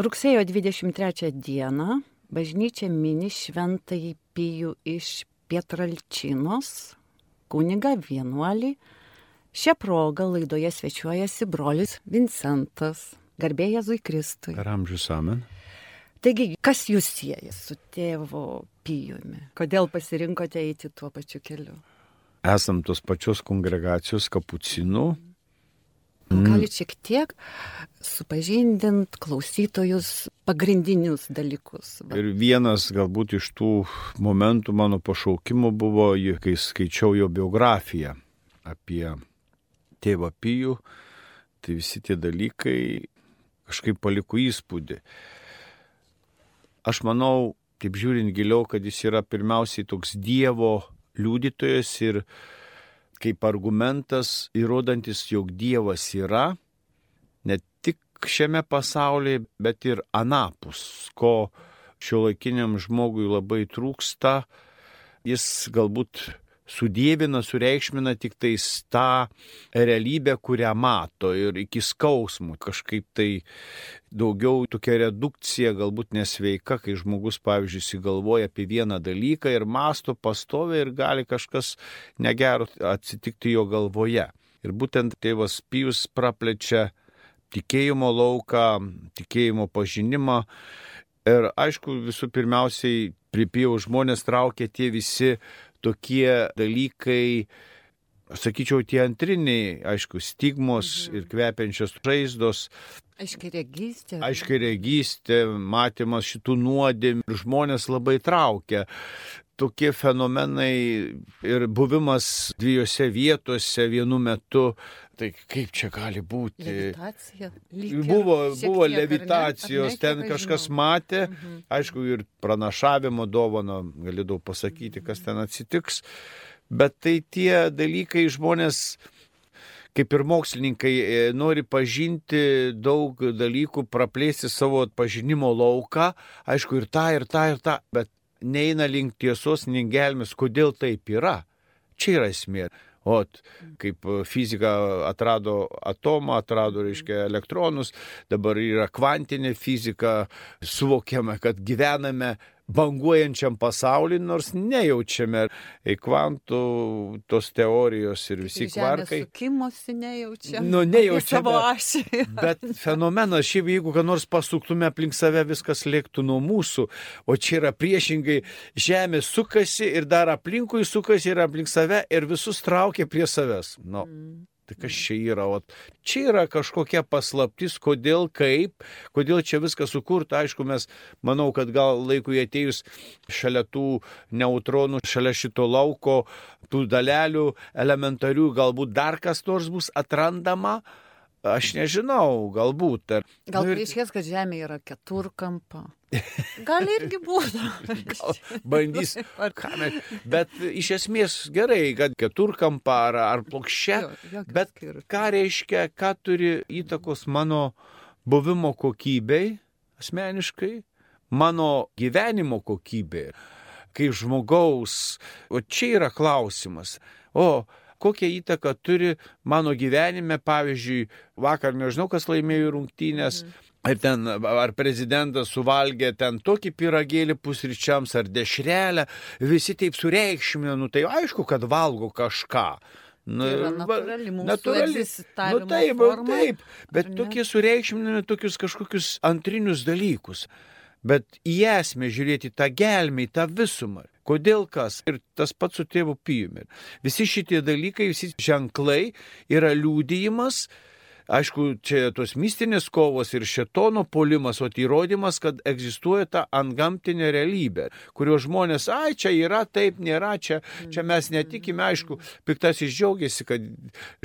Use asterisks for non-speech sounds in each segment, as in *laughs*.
Rugsėjo 23 dieną bažnyčia mini šventąjį Pijų iš Pietralčinos, kuniga vienuolį. Šią progą laidoje svečiuojasi brolis Vincentas, garbė Jėzui Kristui. Per amžius amen. Taigi, kas jūs sieja su tėvu Pijumi? Kodėl pasirinkote eiti tuo pačiu keliu? Esam tos pačios kongregacijos kapucinų. Mm. Galit šiek tiek supažindint klausytojus pagrindinius dalykus. Ir vienas galbūt iš tų momentų mano pašaukimo buvo, kai skaičiau jo biografiją apie tėvą Pijų, tai visi tie dalykai kažkaip paliko įspūdį. Aš manau, taip žiūrint giliau, kad jis yra pirmiausiai toks Dievo liudytojas ir kaip argumentas įrodantis, jog Dievas yra ne tik šiame pasaulyje, bet ir anapus, ko šio laikiniam žmogui labai trūksta. Jis galbūt sudėvina, sureikšmina tik tais tą realybę, kurią mato ir iki skausmų. Kažkaip tai daugiau tokia redukcija galbūt nesveika, kai žmogus, pavyzdžiui, įsigalvoja apie vieną dalyką ir masto pastovė ir gali kažkas negero atsitikti jo galvoje. Ir būtent tėvas Pijus praplečia tikėjimo lauką, tikėjimo pažinimą. Ir aišku, visų pirmiausiai pripijau žmonės traukia tie visi tokie dalykai, sakyčiau, tie antriniai, aišku, stigmos mhm. ir kvepiančios žaizdos. Aiškiai regystė. Aiškiai regystė, matymas šitų nuodėmių ir žmonės labai traukia. Tokie fenomenai ir buvimas dviejose vietose vienu metu Tai kaip čia gali būti? Levitacija. Buvo, buvo tiek, levitacijos, ne? ten kažkas žinau. matė, mhm. aišku, ir pranašavimo dovano, galėdavau pasakyti, kas ten atsitiks, bet tai tie dalykai žmonės kaip ir mokslininkai e, nori pažinti daug dalykų, praplėsti savo pažinimo lauką, aišku, ir tą, ir tą, ir tą, bet neina link tiesos, negelmės, kodėl taip yra. Čia yra esmė. O kaip fizika atrado atomą, atrado, reiškia, elektronus, dabar yra kvantinė fizika, suvokiame, kad gyvename banguojančiam pasauliui, nors nejaučiame kvantų tos teorijos ir visi tai kvarkai. Sukimosi nejaučiame. Nu, nejaučiame. Savo ašį. *laughs* bet fenomenas, šiaip jeigu ką nors pasuktume aplink save, viskas lėktų nuo mūsų, o čia yra priešingai, Žemė sukasi ir dar aplinkui sukasi ir aplink save ir visus traukia prie savęs. Nu. Mm. Tai kas čia yra? O čia yra kažkokia paslaptis, kodėl, kaip, kodėl čia viskas sukurta. Aišku, mes manau, kad gal laikui atėjus šalia tų neutronų, šalia šito lauko, tų dalelių elementarių, galbūt dar kas nors bus atrandama. Aš nežinau, galbūt. Ar... Gal nu, ir... reiškia, kad Žemė yra keturkampa. *laughs* Gal irgi būtų. bandys. *laughs* Bet iš esmės gerai, kad keturkampa ar, ar plokščia. Bet ką reiškia, ką turi įtakos mano buvimo kokybei asmeniškai, mano gyvenimo kokybei. Kaip žmogaus, o čia yra klausimas. O kokią įtaką turi mano gyvenime, pavyzdžiui, vakar nežinau, kas laimėjo rungtynės. Mhm. Ir ten, ar prezidentas suvalgė ten tokį piragėlį pusryčiams, ar dešrelę, visi taip sureikšmino, nu tai aišku, kad valgo kažką. Nu, tai yra natūrali mūsų natūrali. Nu, taip, forma, taip, bet tokie sureikšminami tokius kažkokius antrinius dalykus. Bet į esmę žiūrėti tą gelmę, tą visumą. Kodėl kas? Ir tas pats su tėvu Pijumi. Visi šitie dalykai, visi ženklai yra liūdėjimas, Aišku, čia tos mistinės kovos ir šetono polimas, o tai įrodymas, kad egzistuoja ta antgamtinė realybė, kurio žmonės, ai, čia yra, taip nėra, čia, čia mes netikime, aišku, piktasis džiaugiasi, kad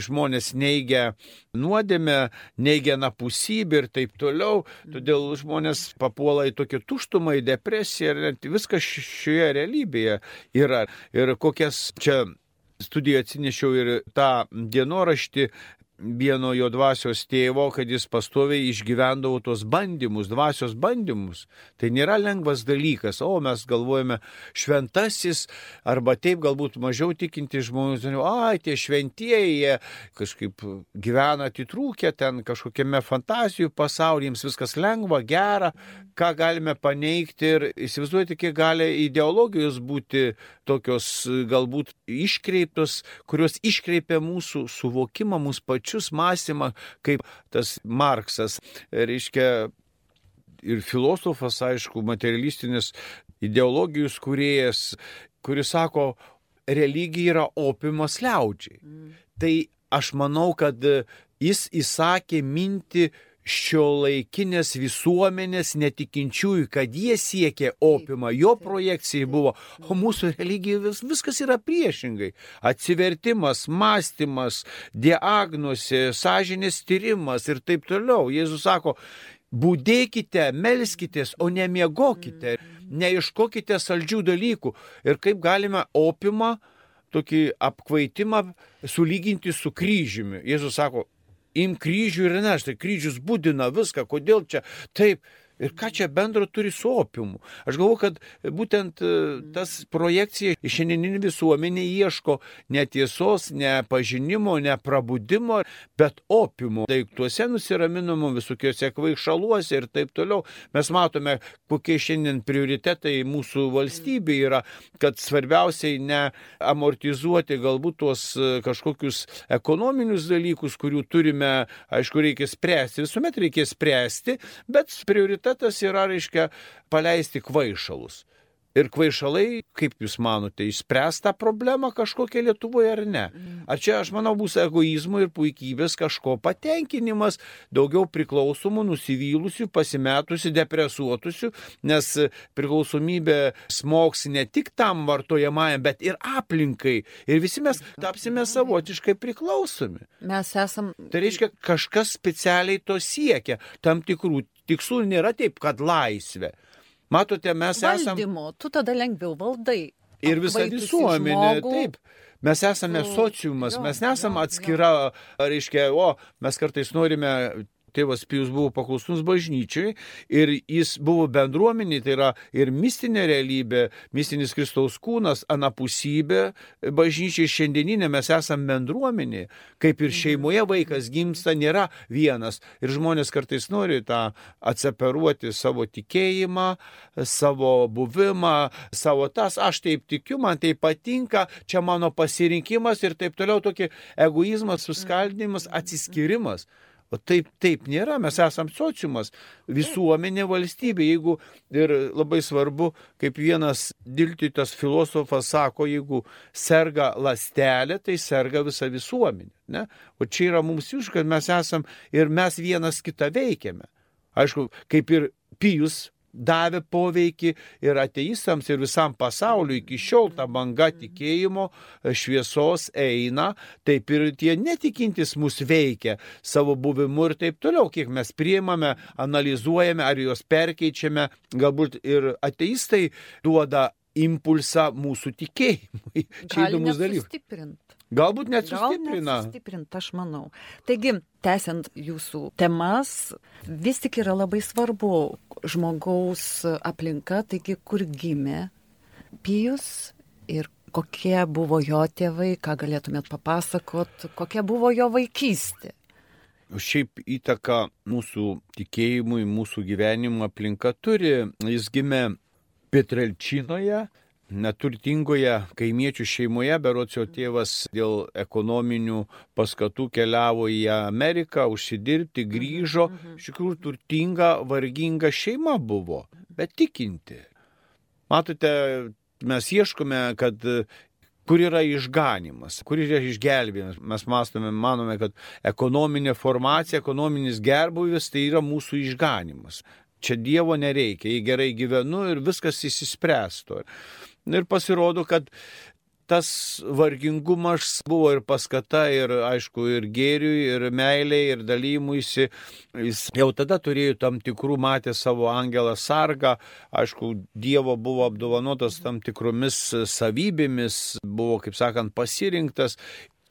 žmonės neigia nuodėmę, neigia napusybę ir taip toliau, todėl žmonės papuola į tokią tuštumą, į depresiją ir viskas šioje realybėje yra. Ir kokias čia studiją atsinešiau ir tą dienoraštį vieno jo dvasios tėvo, kad jis pastoviai išgyvendavo tos bandymus, dvasios bandymus. Tai nėra lengvas dalykas, o mes galvojame šventasis, arba taip galbūt mažiau tikinti žmonės, ai, tie šventieji, jie kažkaip gyvena atitrūkę ten kažkokiame fantazijų pasaulyje, jiems viskas lengva, gera, ką galime paneigti ir įsivaizduoti, kiek gali ideologijos būti tokios galbūt iškreiptos, kurios iškreipia mūsų suvokimą, mūsų pačių pačius mąstymą, kaip tas Marksas, reiškia, ir filosofas, aišku, materialistinis ideologijos kuriejas, kuris sako, religija yra opimas liaudžiai. Mm. Tai aš manau, kad jis įsakė minti šio laikinės visuomenės netikinčiųjų, kad jie siekė opimą, jo projekcija buvo, o mūsų religija vis, viskas yra priešingai. Atsivertimas, mąstymas, diagnozė, sąžinės tyrimas ir taip toliau. Jėzus sako, būdėkite, melskitės, o nemiegokite, neieškokite saldžių dalykų. Ir kaip galime opimą, tokį apkvaitimą sulyginti su kryžiumi. Jėzus sako, im kryžių ir nešti. Kryžius būdina viską, kodėl čia taip. Ir ką čia bendro turi su opiumu? Aš galvoju, kad būtent e, tas projekcija į šiandieninį visuomenį ieško ne tiesos, ne pažinimo, ne prabudimo, bet opiumo. Daiktuose nusiraminamo visokiuose kvaišaluose ir taip toliau. Mes matome, kokie šiandien prioritetai mūsų valstybė yra, kad svarbiausiai ne amortizuoti galbūt tuos e, kažkokius ekonominius dalykus, kurių turime, aišku, reikia spręsti, visuomet reikia spręsti, bet prioritetai prioritetas yra, reiškia, paleisti kvaišalus. Ir kvaišalai, kaip Jūs manote, išspręs tą problemą kažkokią Lietuvoje ar ne? Mm. Ar čia, aš manau, bus egoizmo ir puikybės kažko patenkinimas, daugiau priklausomų, nusivylusių, pasimetusių, depresuotusių, nes priklausomybė smoks ne tik tam vartojamajam, bet ir aplinkai. Ir visi mes tapsime savotiškai priklausomi. Mes esam. Tai reiškia, kažkas specialiai to siekia, tam tikrų tikslų nėra taip, kad laisvė. Matote, mes esame. Valdymo, tu tada lengviau valdai. Ir visa visuomenė, taip. Mes esame sociumas, mes nesame atskira, reiškia, o mes kartais norime tėvas Pijus buvo paklusnus bažnyčiai ir jis buvo bendruomenė, tai yra ir mistinė realybė, mistinis Kristaus kūnas, anapusybė bažnyčiai šiandieninė, mes esame bendruomenė, kaip ir šeimoje vaikas gimsta, nėra vienas. Ir žmonės kartais nori tą atseparuoti savo tikėjimą, savo buvimą, savo tas, aš taip tikiu, man tai patinka, čia mano pasirinkimas ir taip toliau, tokį egoizmas, suskaldimas, atsiskirimas. O taip, taip nėra, mes esame sociumas, visuomenė, valstybė. Jeigu ir labai svarbu, kaip vienas diltytas filosofas sako, jeigu serga lastelė, tai serga visa visuomenė. Ne? O čia yra mums iš, kad mes esame ir mes vienas kitą veikiame. Aišku, kaip ir Pijus davė poveikį ir ateistams, ir visam pasauliu. Iki šiol ta banga tikėjimo e, šviesos eina, taip ir tie netikintis mus veikia savo buvimu ir taip toliau, kiek mes priimame, analizuojame, ar juos perkeičiame. Galbūt ir ateistai duoda impulsą mūsų tikėjimui. *laughs* Čia įdomus dalykas. Galbūt net sustiprina. Gal sustiprint, aš manau. Taigi, tęsiant jūsų temas, vis tik yra labai svarbu žmogaus aplinka, taigi kur gimė Pijus ir kokie buvo jo tėvai, ką galėtumėt papasakot, kokia buvo jo vaikystė. Šiaip įtaka mūsų tikėjimui, mūsų gyvenimo aplinka turi. Jis gimė Petrelčinoje, neturtingoje kaimiečių šeimoje, berots jo tėvas dėl ekonominių paskatų keliavo į Ameriką, užsidirbti, grįžo. Mhm, mhm. Iš tikrųjų, turtinga, varginga šeima buvo, bet tikinti. Matote, mes ieškome, kad kur yra išganimas, kur yra išgelbėjimas. Mes mąstome, manome, kad ekonominė formacija, ekonominis gerbuvis tai yra mūsų išganimas. Čia Dievo nereikia, jei gerai gyvenu ir viskas įsispręstų. Ir pasirodo, kad tas vargingumas buvo ir paskata, ir aišku, ir gėriui, ir meiliai, ir dalymuisi. Jis jau tada turėjo tam tikrų, matė savo angelą sargą, aišku, Dievo buvo apdovanotas tam tikromis savybėmis, buvo, kaip sakant, pasirinktas.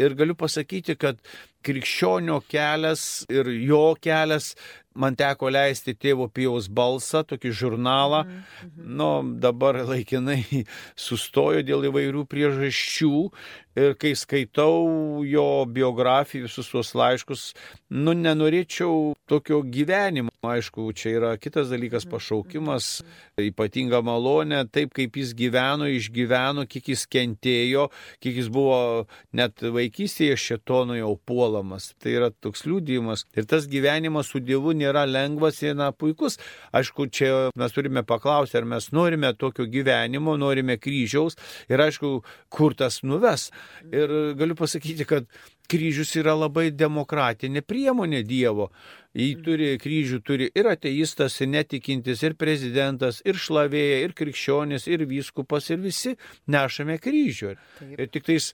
Ir galiu pasakyti, kad krikščionio kelias ir jo kelias man teko leisti tėvo Pijaus balsą, tokį žurnalą. Mm -hmm. Nu, dabar laikinai sustojo dėl įvairių priežasčių ir kai skaitau jo biografiją, visus tuos laiškus, nu, nenorėčiau tokio gyvenimo. Aišku, čia yra kitas dalykas - pašaukimas, ypatinga malonė, taip kaip jis gyveno, išgyveno, kiek jis kentėjo, kiek jis buvo net vaikystėje šetono jau puolamas. Tai yra toks liūdėjimas. Ir tas gyvenimas su Dievu nėra lengvas ir na, puikus. Aišku, čia mes turime paklausti, ar mes norime tokio gyvenimo, norime kryžiaus ir aišku, kur tas nuves. Ir galiu pasakyti, kad kryžius yra labai demokratinė priemonė Dievo. Jį turi, kryžių turi ir ateistas, ir netikintis, ir prezidentas, ir šlavėja, ir krikščionis, ir vyskupas, ir visi nešame kryžių. Ir tik tais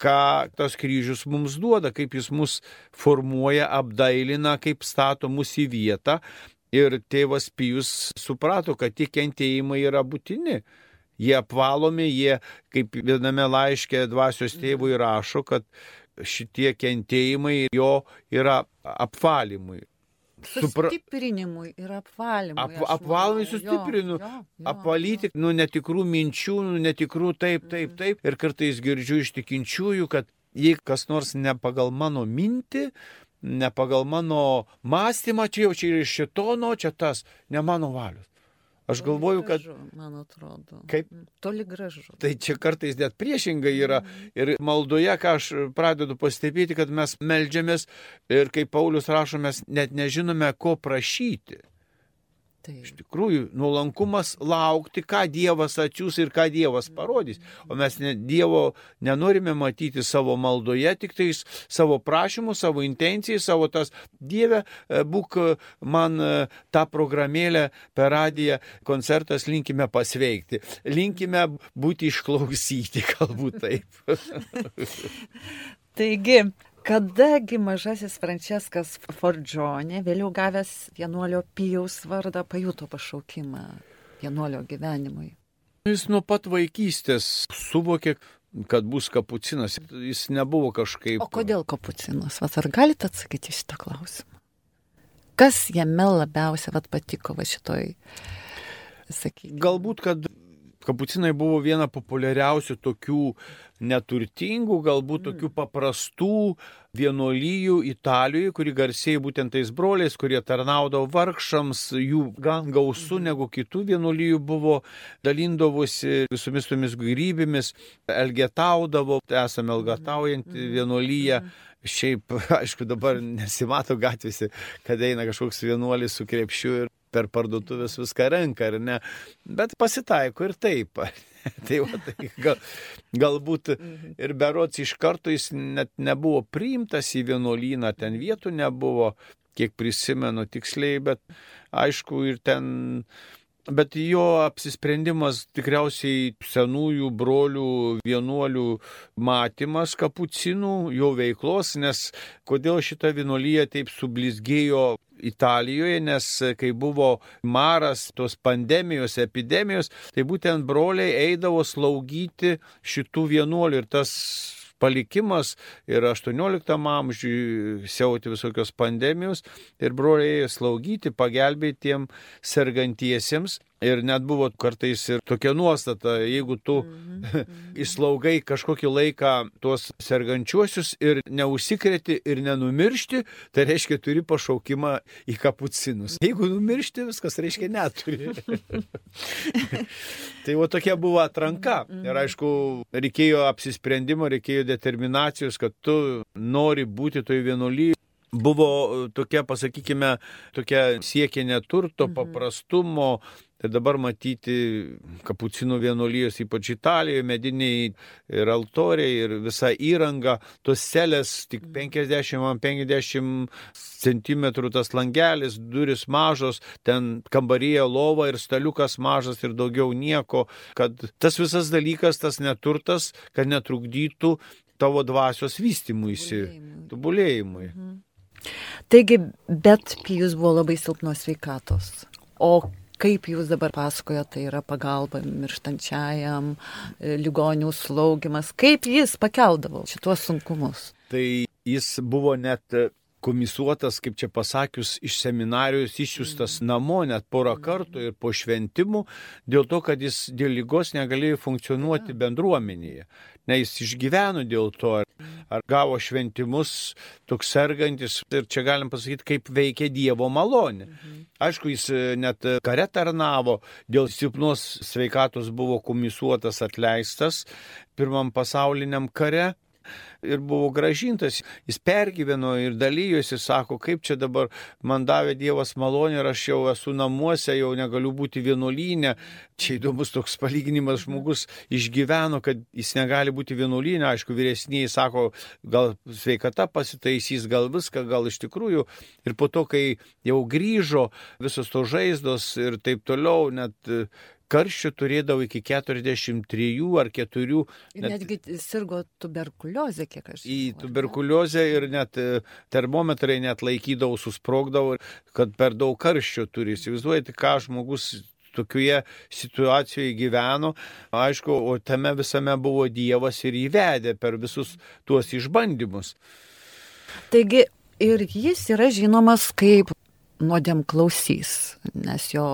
ką tas kryžius mums duoda, kaip jis mus formuoja, apdailina, kaip stato mus į vietą. Ir tėvas Pijus suprato, kad tie kentėjimai yra būtini. Jie apvalomi, jie, kaip viename laiške dvasios tėvui rašo, kad šitie kentėjimai jo yra apvalimui. Sustiprinimui ir apvalymui. Ap, apvalymui sustiprinu. Jo, jo, jo, apvalyti, nu, netikrų minčių, nu, netikrų taip, taip, mhm. taip. Ir kartais girdžiu iš tikinčiųjų, kad jei kas nors ne pagal mano mintį, ne pagal mano mąstymą, čia jau čia yra iš šitono, čia tas, ne mano valios. Aš toli galvoju, kad... Gražu, man atrodo. Kaip? Mm, toli gražu. Tai čia kartais net priešingai yra. Mm. Ir maldoje, ką aš pradedu pastebėti, kad mes melžiamės ir kaip Paulius rašo, mes net nežinome, ko prašyti. Taip. Iš tikrųjų, nuolankumas laukti, ką Dievas atsiūs ir ką Dievas parodys. O mes ne, Dievo nenorime matyti savo maldoje, tik tais savo prašymų, savo intencijai, savo tas Dieve, e, būk e, man e, tą programėlę per radiją, koncertas linkime pasveikti, linkime būti išklausyti, *laughs* galbūt taip. Taigi, Kadagi mažasis Franceskas Fordžionė, vėliau gavęs vienuolio Pijaus vardą, pajuto pašaukimą vienuolio gyvenimui? Jis nuo pat vaikystės suvokė, kad bus kapucinas. Jis nebuvo kažkaip. O kodėl kapucinas? Vat ar galite atsakyti šitą klausimą? Kas jame labiausiai vat, patiko va šitoj, sakykime? Galbūt, kad kapucinai buvo viena populiariausių tokių neturtingų, galbūt mm. tokių paprastų vienuolyjų Italijoje, kuri garsėjai būtent tais broliais, kurie tarnaudavo vargšams, jų gan gausų mm. negu kitų vienuolyjų buvo, dalindavosi visomis tomis grybėmis, elgetaudavo, esame elgetaujanti mm. vienuolyje. Šiaip, *laughs* aišku, dabar nesimato gatvėse, kad eina kažkoks vienuolis su krepšiu ir per parduotuvės viską renka, ar ne? Bet pasitaiko ir taip. *laughs* *laughs* tai, va, tai gal, galbūt mhm. ir berots iš karto jis net nebuvo priimtas į vienuolyną, ten vietų nebuvo, kiek prisimenu tiksliai, bet aišku ir ten Bet jo apsisprendimas tikriausiai senųjų brolių vienuolių matymas kapucinų, jo veiklos, nes kodėl šita vienuolyje taip sublizgėjo Italijoje, nes kai buvo maras, tos pandemijos, epidemijos, tai būtent broliai eidavo slaugyti šitų vienuolių ir tas palikimas ir 18 amžiui siauti visokios pandemijos ir broliai slaugyti, pagelbėti tiem sergantiesiems Ir net buvo kartais ir tokia nuostata, jeigu tu mm -hmm. *laughs* įslaugai kažkokį laiką tuos sergančiuosius ir neusikreti ir nenumiršti, tai reiškia turi pašaukimą į kapucinus. *laughs* Jeigu numiršti, viskas reiškia neturi. *laughs* tai va tokia buvo atranka. Mhm. Ir aišku, reikėjo apsisprendimo, reikėjo determinacijos, kad tu nori būti toj vienuolyje buvo tokia, pasakykime, tokia siekinė turto, mhm. paprastumo, Tai dabar matyti kapucinų vienuolijos, ypač Italijoje, mediniai ir altoriai ir visa įranga, tos celės tik 50-50 mm. cm tas langelis, duris mažos, ten kambaryje lova ir staliukas mažas ir daugiau nieko, kad tas visas dalykas, tas neturtas, kad netrukdytų tavo dvasios vystimuisi, tobulėjimui. Mhm. Taigi, bet Pijus buvo labai silpnos sveikatos. O kaip jūs dabar pasakojate, tai yra pagalba mirštančiajam, e, ligonių slaugimas, kaip jis pakeldavo šituos sunkumus. Tai jis buvo net komisuotas, kaip čia pasakius, iš seminarijos išsiųstas mm. namo net porą kartų ir po šventimų, dėl to, kad jis dėl lygos negalėjo funkcionuoti bendruomenėje. Ne, jis išgyveno dėl to, ar, ar gavo šventimus toks sergantis ir čia galim pasakyti, kaip veikia Dievo malonė. Mhm. Aišku, jis e, net kare tarnavo, dėl silpnos sveikatos buvo komisuotas atleistas pirmam pasauliniam kare ir buvo gražintas. Jis pergyveno ir dalyjosi, sako, kaip čia dabar man davė Dievas malonę ir aš jau esu namuose, jau negaliu būti vienuolynė. Čia įdomus toks palyginimas, žmogus išgyveno, kad jis negali būti vienuolynė. Aišku, vyresniai sako, gal sveikata pasitaisys, gal viską, gal iš tikrųjų. Ir po to, kai jau grįžo visos to žaizdos ir taip toliau, net karščio turėdavo iki 43 ar 4. Net, netgi sirgo tuberkuliozė, kiek aš. Žinau, į tuberkuliozę ir net e, termometrai net laikydavo, susprogdavo, kad per daug karščio turi. Įsivaizduojate, ką žmogus tokioje situacijoje gyveno, aišku, o tame visame buvo Dievas ir įvedė per visus tuos išbandymus. Taigi ir jis yra žinomas kaip nuodėm klausys, nes jo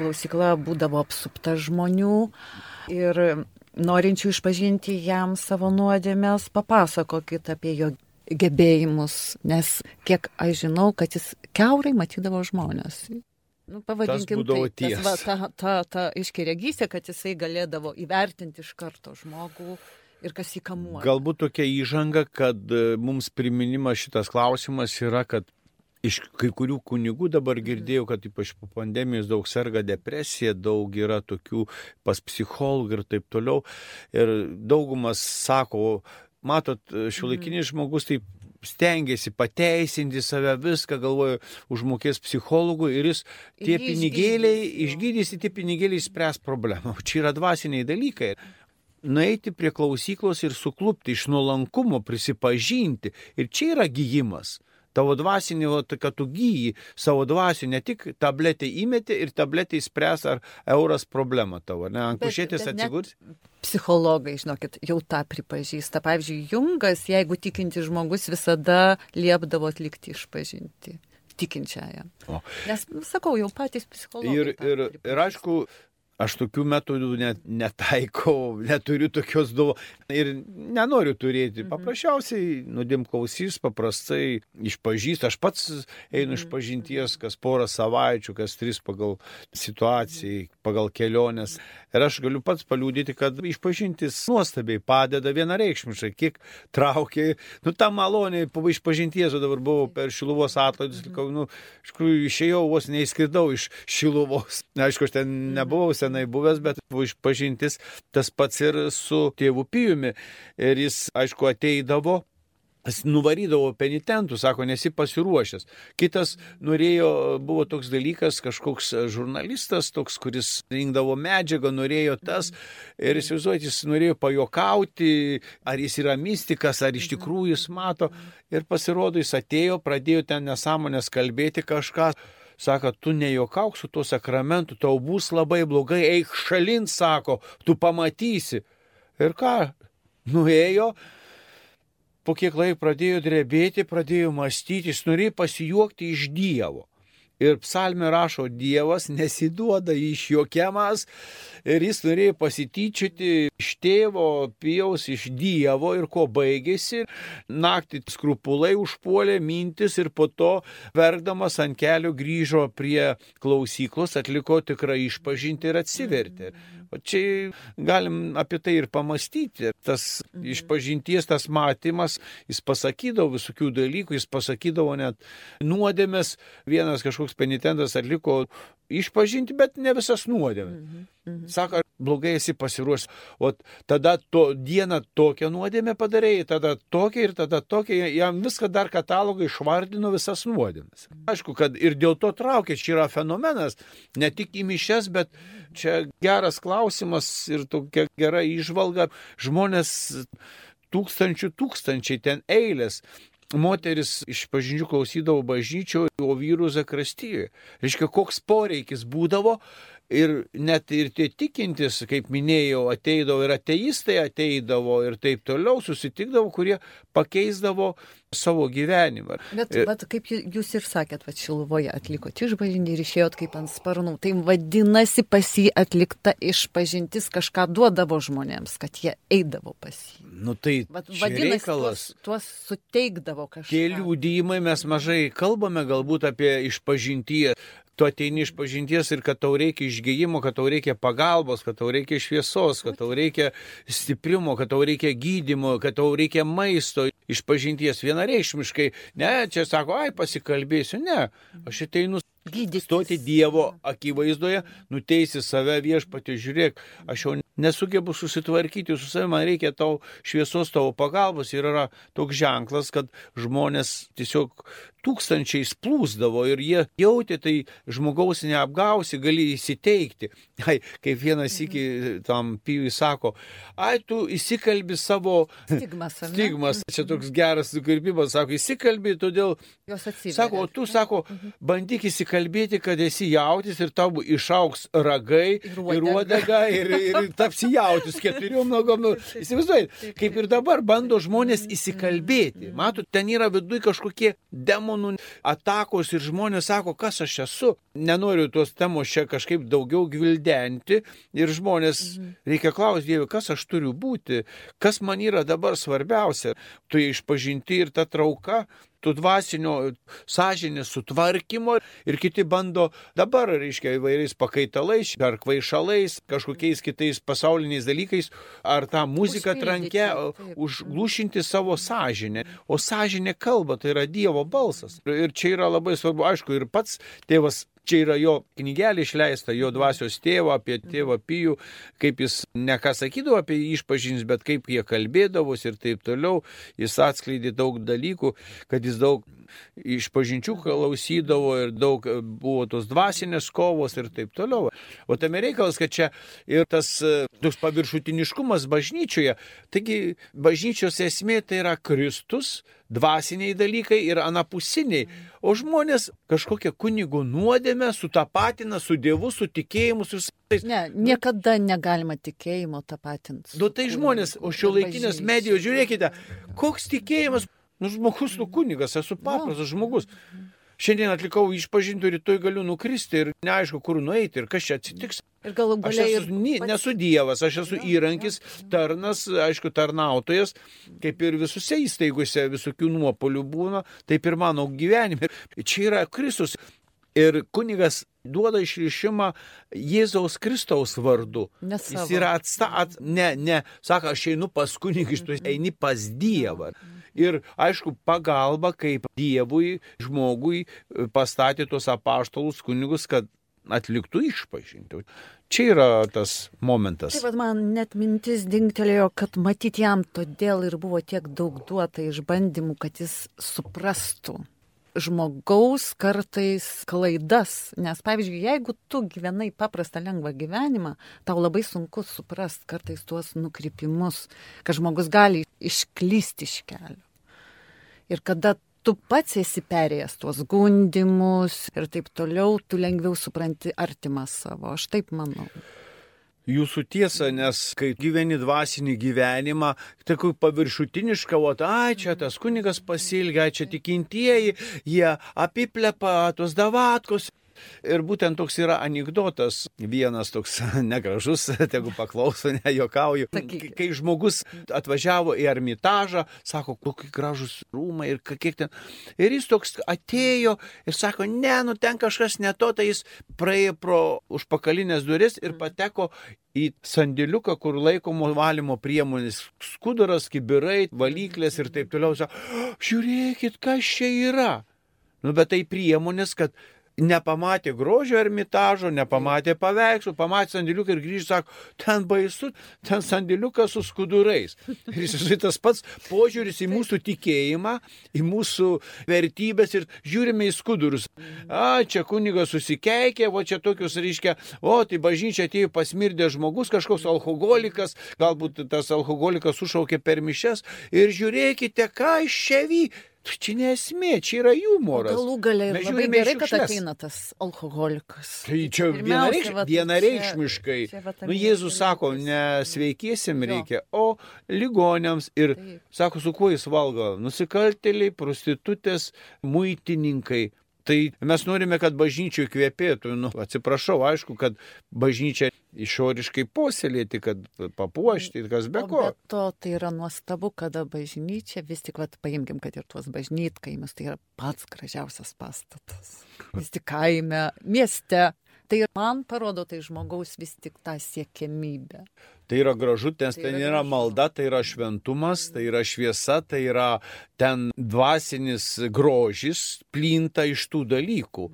klausykla būdavo apsupta žmonių ir norinčių išpažinti jam savo nuodėmės, papasakokit apie jo gebėjimus, nes kiek aš žinau, kad jis keurai matydavo žmonės. Nu, pavadinkim, tai, tas, va, ta, ta, ta iškiregystė, kad jisai galėdavo įvertinti iš karto žmogų ir kas jį kamuoja. Galbūt tokia įžanga, kad mums priminimas šitas klausimas yra, kad iš kai kurių kunigų dabar girdėjau, kad ypač po pandemijos daug serga depresija, daug yra tokių pas psichologų ir taip toliau. Ir daugumas sako, matot, šiuolaikinis mhm. žmogus taip stengiasi pateisinti save, viską galvoju, užmokės psichologui ir jis tie ir pinigėliai, išgydys, tie pinigėliai spręs problemą. *laughs* Čia yra dvasiniai dalykai nueiti prie klausyklos ir suklupti iš nuolankumo, prisipažinti. Ir čia yra gyjimas tavo dvasinį, kad tu gyji savo dvasių, ne tik tabletę įmeti ir tabletę įspręs ar euras problemą tavo, ne, ant kušėtės atsigurs. Psichologai, žinokit, jau tą pripažįsta. Pavyzdžiui, Jungas, jeigu tikinti žmogus, visada liepdavo atlikti išpažinti tikinčiajam. O. Nes, sakau, jau patys psichologai. Ir, ir, ir aišku, Aš tokių metodų net netaikau, *laughs* neturiu tokios duo ir nenoriu turėti. Mhm. Paprasčiausiai nudim klausys, paprastai išpažįst. Aš pats einu iš mhm. pažinties kas porą savaičių, kas tris pagal situacijai, pagal keliones. Ir aš galiu pats paliūdyti, kad išpažintis nuostabiai padeda vienareikšmiškai, kiek traukia. Nu, tą malonę po išpažinties, o dabar buvau per Šiluvos atlaidus, likau, nu, iš tikrųjų išėjau, vos neįskridau iš Šiluvos. Aišku, aš ten nebuvau senai buvęs, bet išpažintis tas pats ir su tėvu Pijumi. Ir jis, aišku, ateidavo nuvarydavo penitentų, sako, nesi pasiruošęs. Kitas norėjo, buvo toks dalykas, kažkoks žurnalistas, toks, kuris rinkdavo medžiagą, norėjo tas ir įsivaizduojate, jis norėjo pajokauti, ar jis yra mystikas, ar iš tikrųjų jis mato. Ir pasirodo, jis atėjo, pradėjo ten nesąmonės kalbėti kažką sako, tu nejuokauk su tuo sakramentu, tau bus labai blogai, eik šalin, sako, tu pamatysi. Ir ką? Nuėjo, po kiek laiko pradėjo drebėti, pradėjo mąstyti, jis norėjo pasijuokti iš Dievo. Ir psalmė rašo, Dievas nesiduoda išjokiamas ir jis norėjo pasityčioti iš tėvo, pijaus, iš Dievo ir ko baigėsi. Naktį skrupulai užpuolė mintis ir po to verkdamas ant kelio grįžo prie klausyklos, atliko tikrą išpažinti ir atsivertė. O čia galim apie tai ir pamastyti. Tas mhm. išpažinties, tas matymas, jis pasakydavo visokių dalykų, jis pasakydavo net nuodėmės. Vienas kažkoks penitentas atliko išpažinti, bet ne visas nuodėmės. Mhm. Mhm. Sako, blogai esi pasiruošęs. O tada to dieną tokią nuodėmę padarėjai, tada tokia ir tada tokia, jam viską dar katalogą išvardino visas nuodėmės. Aišku, kad ir dėl to traukia, čia yra fenomenas, ne tik į mišes, bet čia geras klausimas ir tokia gera išvalga. Žmonės tūkstančių tūkstančiai ten eilės moteris iš pažindžių klausydavo bažnyčio, o vyrų zakrastyje. Reiškia, koks poreikis būdavo Ir net ir tie tikintis, kaip minėjau, ateidavo ir ateistai ateidavo ir taip toliau, susitikdavo, kurie pakeisdavo savo gyvenimą. Bet, bet kaip jūs ir sakėt, va Šiluvoje atlikot išpažinti ir išėjot kaip ant sparnų, tai vadinasi pas jį atlikta išpažintis kažką duodavo žmonėms, kad jie eidavo pas jį. Nu tai Vat, vadinasi, reikalas. Tuos, tuos suteikdavo kažką. Tie liūdėjimai mes mažai kalbame galbūt apie išpažintyje tu ateini iš pažinties ir kad tau reikia išgyjimo, kad tau reikia pagalbos, kad tau reikia šviesos, kad tau reikia stiprimo, kad tau reikia gydimo, kad tau reikia maisto iš pažinties vienareikšmiškai. Ne, čia sako, ai pasikalbėsiu, ne, aš ateinu Gydytis. Stoti Dievo akivaizdoje, nuteisi save viešpatį, žiūrėk, aš jau nesugebu susitvarkyti su savimi, man reikia tau šviesos, tavo pagalbos ir yra toks ženklas, kad žmonės tiesiog tūkstančiais plūsdavo ir jie jautė, tai žmogaus neapgausi, gali įsiteikti. *laughs* Ai, kaip vienas iki tam pijui sako, ai, tu įsikalbi savo *laughs* stigmas. Stigmas, čia toks geras sukirpimas, sako, įsikalbi, todėl... Sako, o tu, sako, mhm. bandyk įsikalbėti, kad esi jautis ir tau išauks ragai ir uodega ir, ir *laughs* tapsi jautis keturiom nogom. Įsivaizduoji, kaip ir dabar bando žmonės įsikalbėti. Matot, ten yra viduje kažkokie demonai demonų atakos ir žmonės sako, kas aš esu. Nenoriu tos temos čia kažkaip daugiau gvildenti ir žmonės mhm. reikia klausti Dievui, kas aš turiu būti, kas man yra dabar svarbiausia. Tu išpažinti ir ta trauka, tų dvasinio sąžinės sutvarkymo ir kiti bando dabar, reiškia, įvairiais pakaitalais, ar kvaišalais, kažkokiais kitais pasauliniais dalykais, ar tą muziką trankę užglušinti savo sąžinę. O sąžinė kalba, tai yra Dievo balsas. Ir čia yra labai svarbu, aišku, ir pats tėvas Čia yra jo knygelė išleista, jo dvasios tėvo, apie tėvą Pijų, kaip jis ne ką sakydavo apie jį išpažins, bet kaip jie kalbėdavos ir taip toliau. Jis atskleidė daug dalykų, kad jis daug išpažinčių klausydavo ir daug buvo tos dvasinės kovos ir taip toliau. O tame reikalas, kad čia ir tas toks paviršutiniškumas bažnyčioje. Taigi bažnyčios esmė tai yra Kristus, dvasiniai dalykai ir anapusiniai. O žmonės kažkokią kunigų nuodėmę sutapatina su Dievu, su tikėjimu, su visais. Ne, niekada negalima tikėjimo tapatinti. Nu tai žmonės, o šio laikinės medijos, žiūrėkite, koks tikėjimas, nu žmogus, nu kunigas, esu paprastas žmogus. Šiandien atlikau išpažinti, rytoj galiu nukristi ir neaišku, kur nueiti ir kas čia atsitiks. Ir galų galiai ir... Pats... Nesu Dievas, aš esu įrankis, tarnas, aišku, tarnautojas, kaip ir visose įstaigose visokių nuopolių būna, taip ir mano gyvenime. Čia yra Kristus. Ir kunigas duoda išrišimą Jėzaus Kristaus vardu. Nesavo. Jis yra atstat, ne, ne, sako, aš einu pas kunigą, tu eini pas Dievą. Ir aišku, pagalba, kaip Dievui, žmogui pastatė tuos apaštalus kunigus, kad atliktų išpažinti. Čia yra tas momentas. Taip, man net mintis dingtelėjo, kad matyt jam todėl ir buvo tiek daug duota išbandymų, kad jis suprastų žmogaus kartais klaidas. Nes, pavyzdžiui, jeigu tu gyvenai paprastą lengvą gyvenimą, tau labai sunku suprast kartais tuos nukrypimus, kad žmogus gali išklysti iš kelio. Ir kada tu pats esi perėjęs tuos gundimus ir taip toliau, tu lengviau supranti artimą savo. Aš taip manau. Jūsų tiesa, nes kai gyveni dvasinį gyvenimą, tai kaip paviršutiniška, o ai čia tas kunigas pasilgia, čia tikintieji, jie apiplepa tos davatkos Ir būtent toks yra anegdotas, vienas toks *laughs* negražus, tegu paklauso, nejokauju. Kai žmogus atvažiavo į armitažą, sako, kokie gražus rūmai ir kiek ten. Ir jis toks atėjo ir sako, ne, nu ten kažkas ne to, tai jis praėjo pro užpakalinės duris ir pateko į sandėliuką, kur laikomo valymo priemonės, skuduras, kibirai, valyklės ir taip toliau. Žiūrėkit, kas čia yra. Nu, bet tai priemonės, kad nepamatė grožio ermitažo, nepamatė paveikslų, pamatė sandėliuką ir grįžti, sako, ten baisu, ten sandėliukas su skudurais. Ir jis tas pats požiūris į mūsų tikėjimą, į mūsų vertybės ir žiūrime į skudurus. A, čia kunigas susikeikė, o čia tokius reiškia, o tai bažnyčia atėjo pasmirdė žmogus, kažkoks alkoholikas, galbūt tas alkoholikas sušaukė per mišes ir žiūrėkite, ką iš čia vy čia nesmė, čia yra humoras. Galų galiai labai gerai, kad ateina tas alkoholikas. Tai čia vienareikš, vienareikšmiškai. čia- čia vat Nu, Jėzus sako, ne sveikiesim reikia, o ligonėms. Ir Taip. sako, su kuo jis valgo? Nusikaltėliai, prostitutės, muitininkai. Tai mes norime, kad bažnyčiai kvepėtų. Nu, atsiprašau, aišku, kad bažnyčia išoriškai posėlėti, kad papuošti, kas be ko. Be to, tai yra nuostabu, kada bažnyčia, vis tik, vat, paimkim, kad ir tuos bažnytkaimus, tai yra pats gražiausias pastatas. Vis tik kaime, mieste. Tai man parodo tai žmogaus vis tik tą siekiamybę. Tai yra gražu, nes Tai ten yra yra malda, tai yra šventumas, tai yra šviesa, tai yra ten dvasinis grožis plinta iš tų dalykų.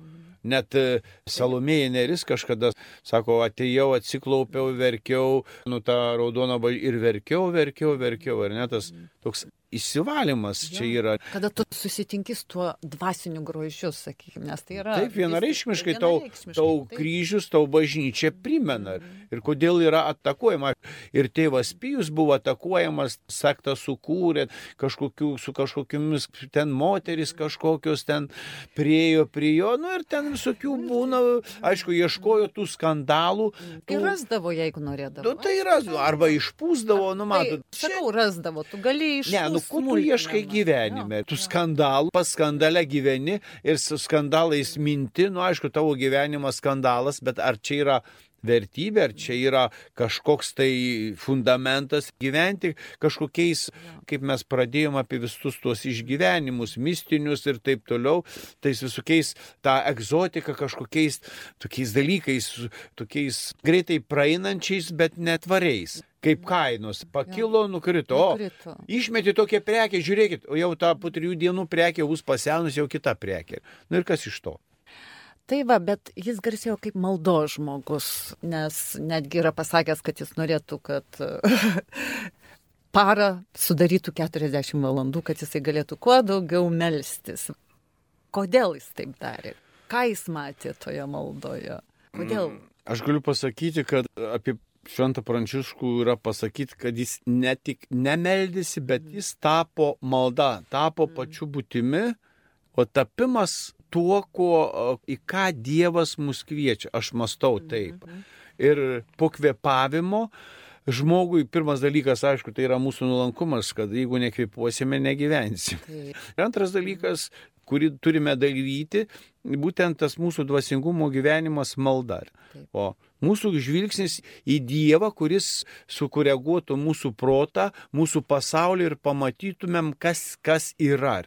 Net e, Salomėja Neris kažkada sako, atėjau, atsiklaupiau, verkiau, nu tą raudoną bažnyčią ir verkiau, verkiau, verkiau. Ir net tas toks įsivalymas čia yra. Kada tu susitinki su tuo dvasiniu grožiu, sakykime, nes tai yra... Taip, vienareikšmiškai tau, tau taip. kryžius, tau bažnyčia primena. Ir kodėl yra atakuojama. Ir tėvas Pijus buvo atakuojamas, sektą sukūrė, kažkokių, su kažkokiamis ten moteris kažkokios ten priejo prie jo. Nu ir ten visokių būna, aišku, ieškojo tų skandalų. Ir Tų, rasdavo, jeigu norėdavo. nu, tai yra, arba išpūsdavo, nu matot. Tai, sakau, rasdavo, tu gali iš... Ne, nu ko tu ieškai gyvenime? Tu skandalų, pas skandalę gyveni ir su skandalais minti, nu aišku, tavo gyvenimas skandalas, bet ar čia yra vertybė, ar čia yra kažkoks tai fundamentas gyventi kažkokiais, kaip mes pradėjome apie visus tuos išgyvenimus, mistinius ir taip toliau, tais visokiais tą egzotiką kažkokiais tokiais dalykais, tokiais greitai praeinančiais, bet netvariais. Kaip kainos pakilo, nukrito. O, Nukrito. Išmeti tokią prekę, žiūrėkit, o jau tą po trijų dienų prekė bus pasenus jau kita prekė. Nu ir kas iš to? Tai va, bet jis garsėjo kaip maldo žmogus, nes netgi yra pasakęs, kad jis norėtų, kad *laughs* parą sudarytų 40 valandų, kad jisai galėtų kuo daugiau melstis. Kodėl jis taip darė? Ką jis matė toje maldoje? Kodėl? Aš galiu pasakyti, kad apie Šventą Pranciškų yra pasakyti, kad jis ne tik nemeldėsi, bet jis tapo malda, tapo pačiu būtimi, o tapimas tuo, ko, į ką Dievas mus kviečia. Aš mastau taip. Ir po kvepavimo žmogui pirmas dalykas, aišku, tai yra mūsų nuolankumas, kad jeigu nekvepuosime, negyvensim. Tai, Ir antras dalykas, kurį turime daryti, būtent tas mūsų dvasingumo gyvenimas malda. O mūsų žvilgsnis į Dievą, kuris sukoreguotų mūsų protą, mūsų pasaulį ir pamatytumėm, kas, kas yra.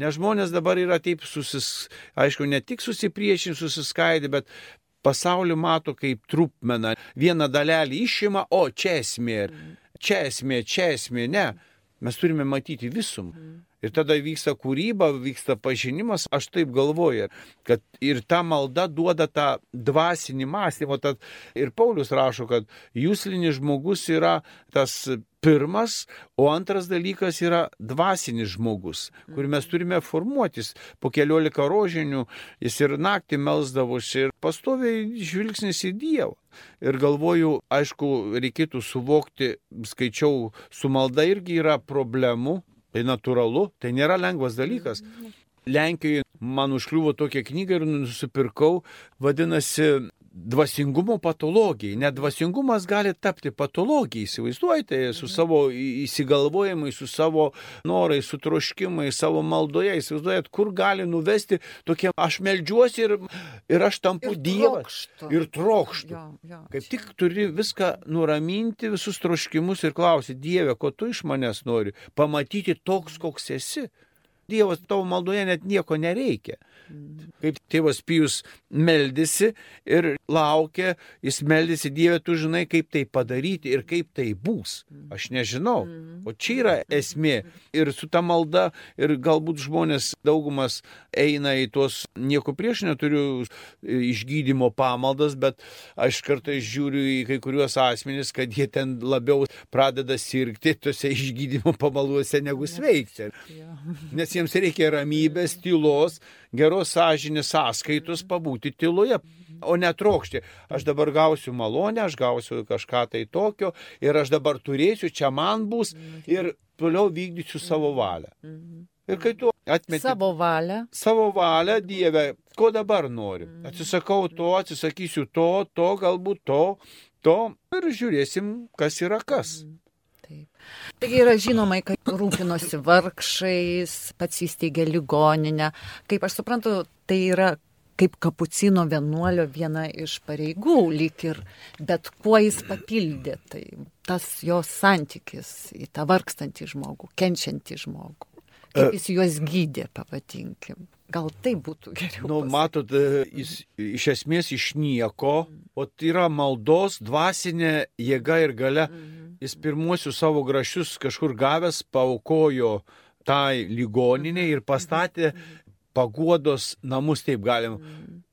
Nes žmonės dabar yra taip susis, aišku, ne tik susipriešinti, susiskaidyti, bet pasaulį mato kaip trupmeną. Vieną dalelį išima, o čia esmė, čia esmė, čia esmė, ne. Mes turime matyti visumą. Ir tada vyksta kūryba, vyksta pažinimas, aš taip galvoju, kad ir ta malda duoda tą dvasinį mąstymą. Tad ir Paulius rašo, kad jūslinis žmogus yra tas pirmas, o antras dalykas yra dvasinis žmogus, kurį mes turime formuotis. Po keliolika rožinių jis ir naktį melzdavosi ir pastoviai žvilgsnis į Dievą. Ir galvoju, aišku, reikėtų suvokti, skaičiau, su malda irgi yra problemų, tai natūralu, tai nėra lengvas dalykas. Lenkijoje man užkliuvo tokia knyga ir nusipirkau, vadinasi dvasingumo patologijai. Net dvasingumas gali tapti patologija, įsivaizduojate, su savo į- įsigalvojimais, su savo norais, su troškimais, savo maldoje, įsivaizduojat, kur gali nuvesti tokie, aš meldžiuosi ir, ir aš tampu Ir Dievas. trokštu. Ir trokštų. jo, jo, Kaip tik turi viską nuraminti, visus troškimus ir klausyti, Dieve, ko tu iš manęs nori, pamatyti toks, koks esi. Dievas tavo maldoje net nieko nereikia. Kaip tėvas Pijus meldėsi ir laukė, jis meldėsi Dieve, tu žinai, kaip tai padaryti ir kaip tai bus. Aš nežinau. O čia yra esmė. Ir su ta malda, ir galbūt žmonės daugumas eina į tuos, nieko prieš neturiu išgydymo pamaldas, bet aš kartais žiūriu į kai kuriuos asmenys, kad jie ten labiau pradeda sirgti tuose išgydymo pamalduose negu sveikti. Nes jiems reikia ramybės, tylos, geros sąžinės sąskaitos pabūti tyloje, o netrokšti. Aš dabar gausiu malonę, aš gausiu kažką tai tokio ir aš dabar turėsiu, čia man bus ir toliau vykdysiu savo valią. Ir kai tu atmeti Savo valią. savo valią, Dieve, ko dabar nori. Atsisakau to, atsisakysiu to, to, galbūt to, to ir žiūrėsim, kas yra kas. Taip. Taigi yra žinoma, kad rūpinosi vargšais, pats įsteigė ligoninę. Kaip aš suprantu, tai yra kaip kapucino vienuolio viena iš pareigų, lyg ir, bet kuo jis papildė, tai tas jos santykis į tą vargstantį žmogų, kenčiantį žmogų. Kaip jis juos gydė, pavadinkim. Gal tai būtų geriau. Nu, pasakyt. matot, e, jis iš esmės iš nieko, o tai yra maldos dvasinė jėga ir gale. Jis pirmuosius savo grašius kažkur gavęs paukojo tai ligoninė ir pastatė paguodos namus, taip galim.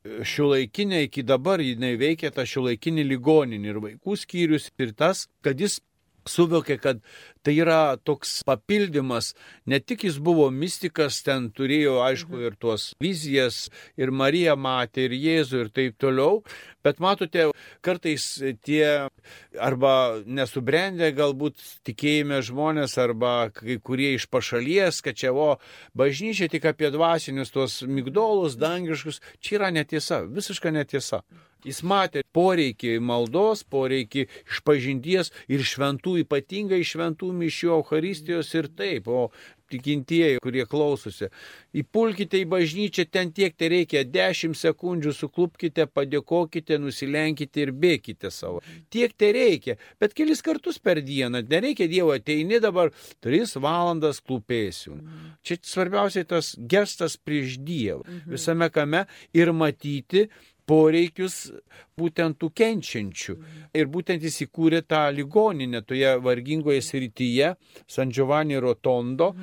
Šiuolaikinė iki dabar jinai veikia tą šiuolaikinį ligoninį ir vaikų skyrius ir tas, kad jis suvokė, kad tai yra toks papildymas, ne tik jis buvo mystikas, ten turėjo, aišku, ir tuos vizijas, ir Marija matė, ir Jėzų, ir taip toliau, bet matote, kartais tie arba nesubrendę galbūt tikėjime žmonės, arba kai kurie iš pašalies, kad čia o bažnyčia tik apie dvasinius tuos migdolus, dangiškus, čia yra netiesa, visiška netiesa. Jis matė poreikį maldos, poreikį išpažinties ir šventų, ypatingai šventų mišių Euharistijos ir taip, o tikintieji, kurie klausosi. Įpulkite į bažnyčią, ten tiek tai reikia, 10 sekundžių suklupkite, padėkokite, nusilenkite ir bėkite savo. Tiek tai reikia, bet kelis kartus per dieną, nereikia Dievo, ateini dabar 3 valandas klupėsiu. Čia svarbiausiai tas gestas prieš Dievą, visame kame ir matyti poreikius būtent tų kenčiančių. Ir būtent jis įkūrė tą ligoninę toje vargingoje srityje, San Giovanni Rotondo.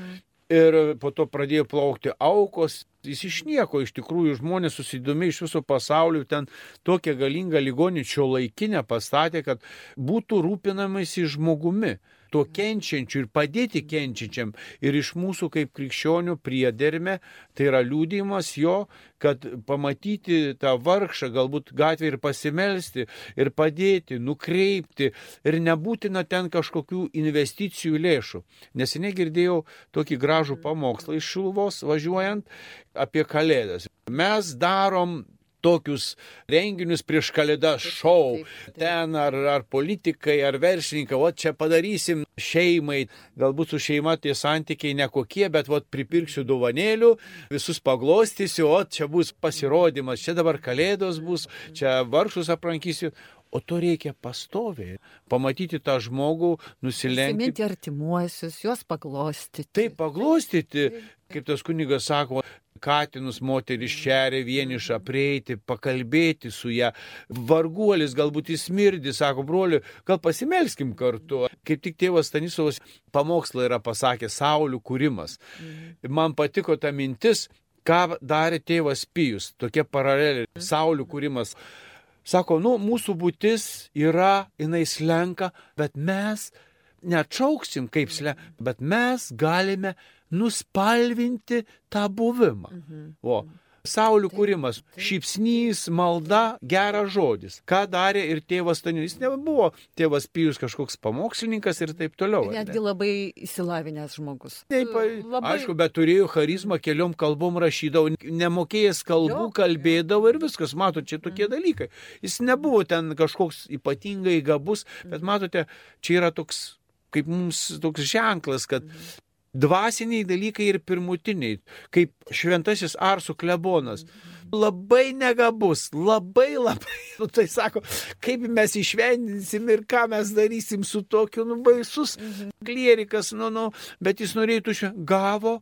Ir po to pradėjo plaukti aukos. Jis iš nieko, iš tikrųjų, žmonės susidomi iš viso pasaulio, ten tokią galingą ligonį šio laikinę pastatė, kad būtų rūpinamasi žmogumi tuo kenčiančiu ir padėti kenčiančiam. Ir iš mūsų kaip krikščionių priederme, tai yra liūdimas jo, kad pamatyti tą vargšą, galbūt gatvę ir pasimelsti, ir padėti, nukreipti, ir nebūtina ten kažkokių investicijų lėšų. Neseniai girdėjau tokį gražų pamokslą iš Šilvos važiuojant apie kalėdas. Mes darom tokius renginius prieš kalėdą šou. Ten ar, ar politikai, ar verslininkai, o čia padarysim šeimai. Galbūt su šeima tie santykiai nekokie, bet vat pripirksiu dovanėlių, visus paglostysiu, o čia bus pasirodymas, čia dabar kalėdos bus, čia vargšus aprankysiu. O to reikia pastoviai. Pamatyti tą žmogų, nusilenkti. Prisiminti artimuosius, juos paglostyti. Taip, paglostyti, kaip tas kunigas sako, katinus moteris šeria vienišą, prieiti, pakalbėti su ją. Varguolis galbūt jis mirdi, sako, broliu, gal pasimelskim kartu. Kaip tik tėvas Stanislavas pamokslą yra pasakęs, Saulių kūrimas. Man patiko ta mintis, ką darė tėvas Pijus, tokia paralelė, Saulių kūrimas. Sako, nu, mūsų būtis yra, jinai slenka, bet mes neatšauksim kaip slenka, bet mes galime nuspalvinti tą buvimą. O, Saulių kūrimas, šypsnys, malda, geras žodis. Ką darė ir tėvas. Jis nebuvo tėvas Pijus kažkoks pamokslininkas ir taip toliau. ar ne? Netgi labai įsilavinęs žmogus. Taip, Labai- aišku, bet turėjo charizmą, keliom kalbom rašydavo, nemokėjęs kalbų, Jo, kalbėdavo ir viskas, matote, čia tokie dalykai. Jis nebuvo ten kažkoks ypatingai gabus, bet matote, čia yra toks, kaip mums toks ženklas, kad dvasiniai dalykai ir pirmutiniai, kaip šventasis Arsų klebonas. Labai negabus, labai labai, *laughs* nu, tai sako, kaip mes išvendinsim ir ką mes darysim su tokiu, nu, baisus klierikas, nu, nu, bet jis norėtų gavo,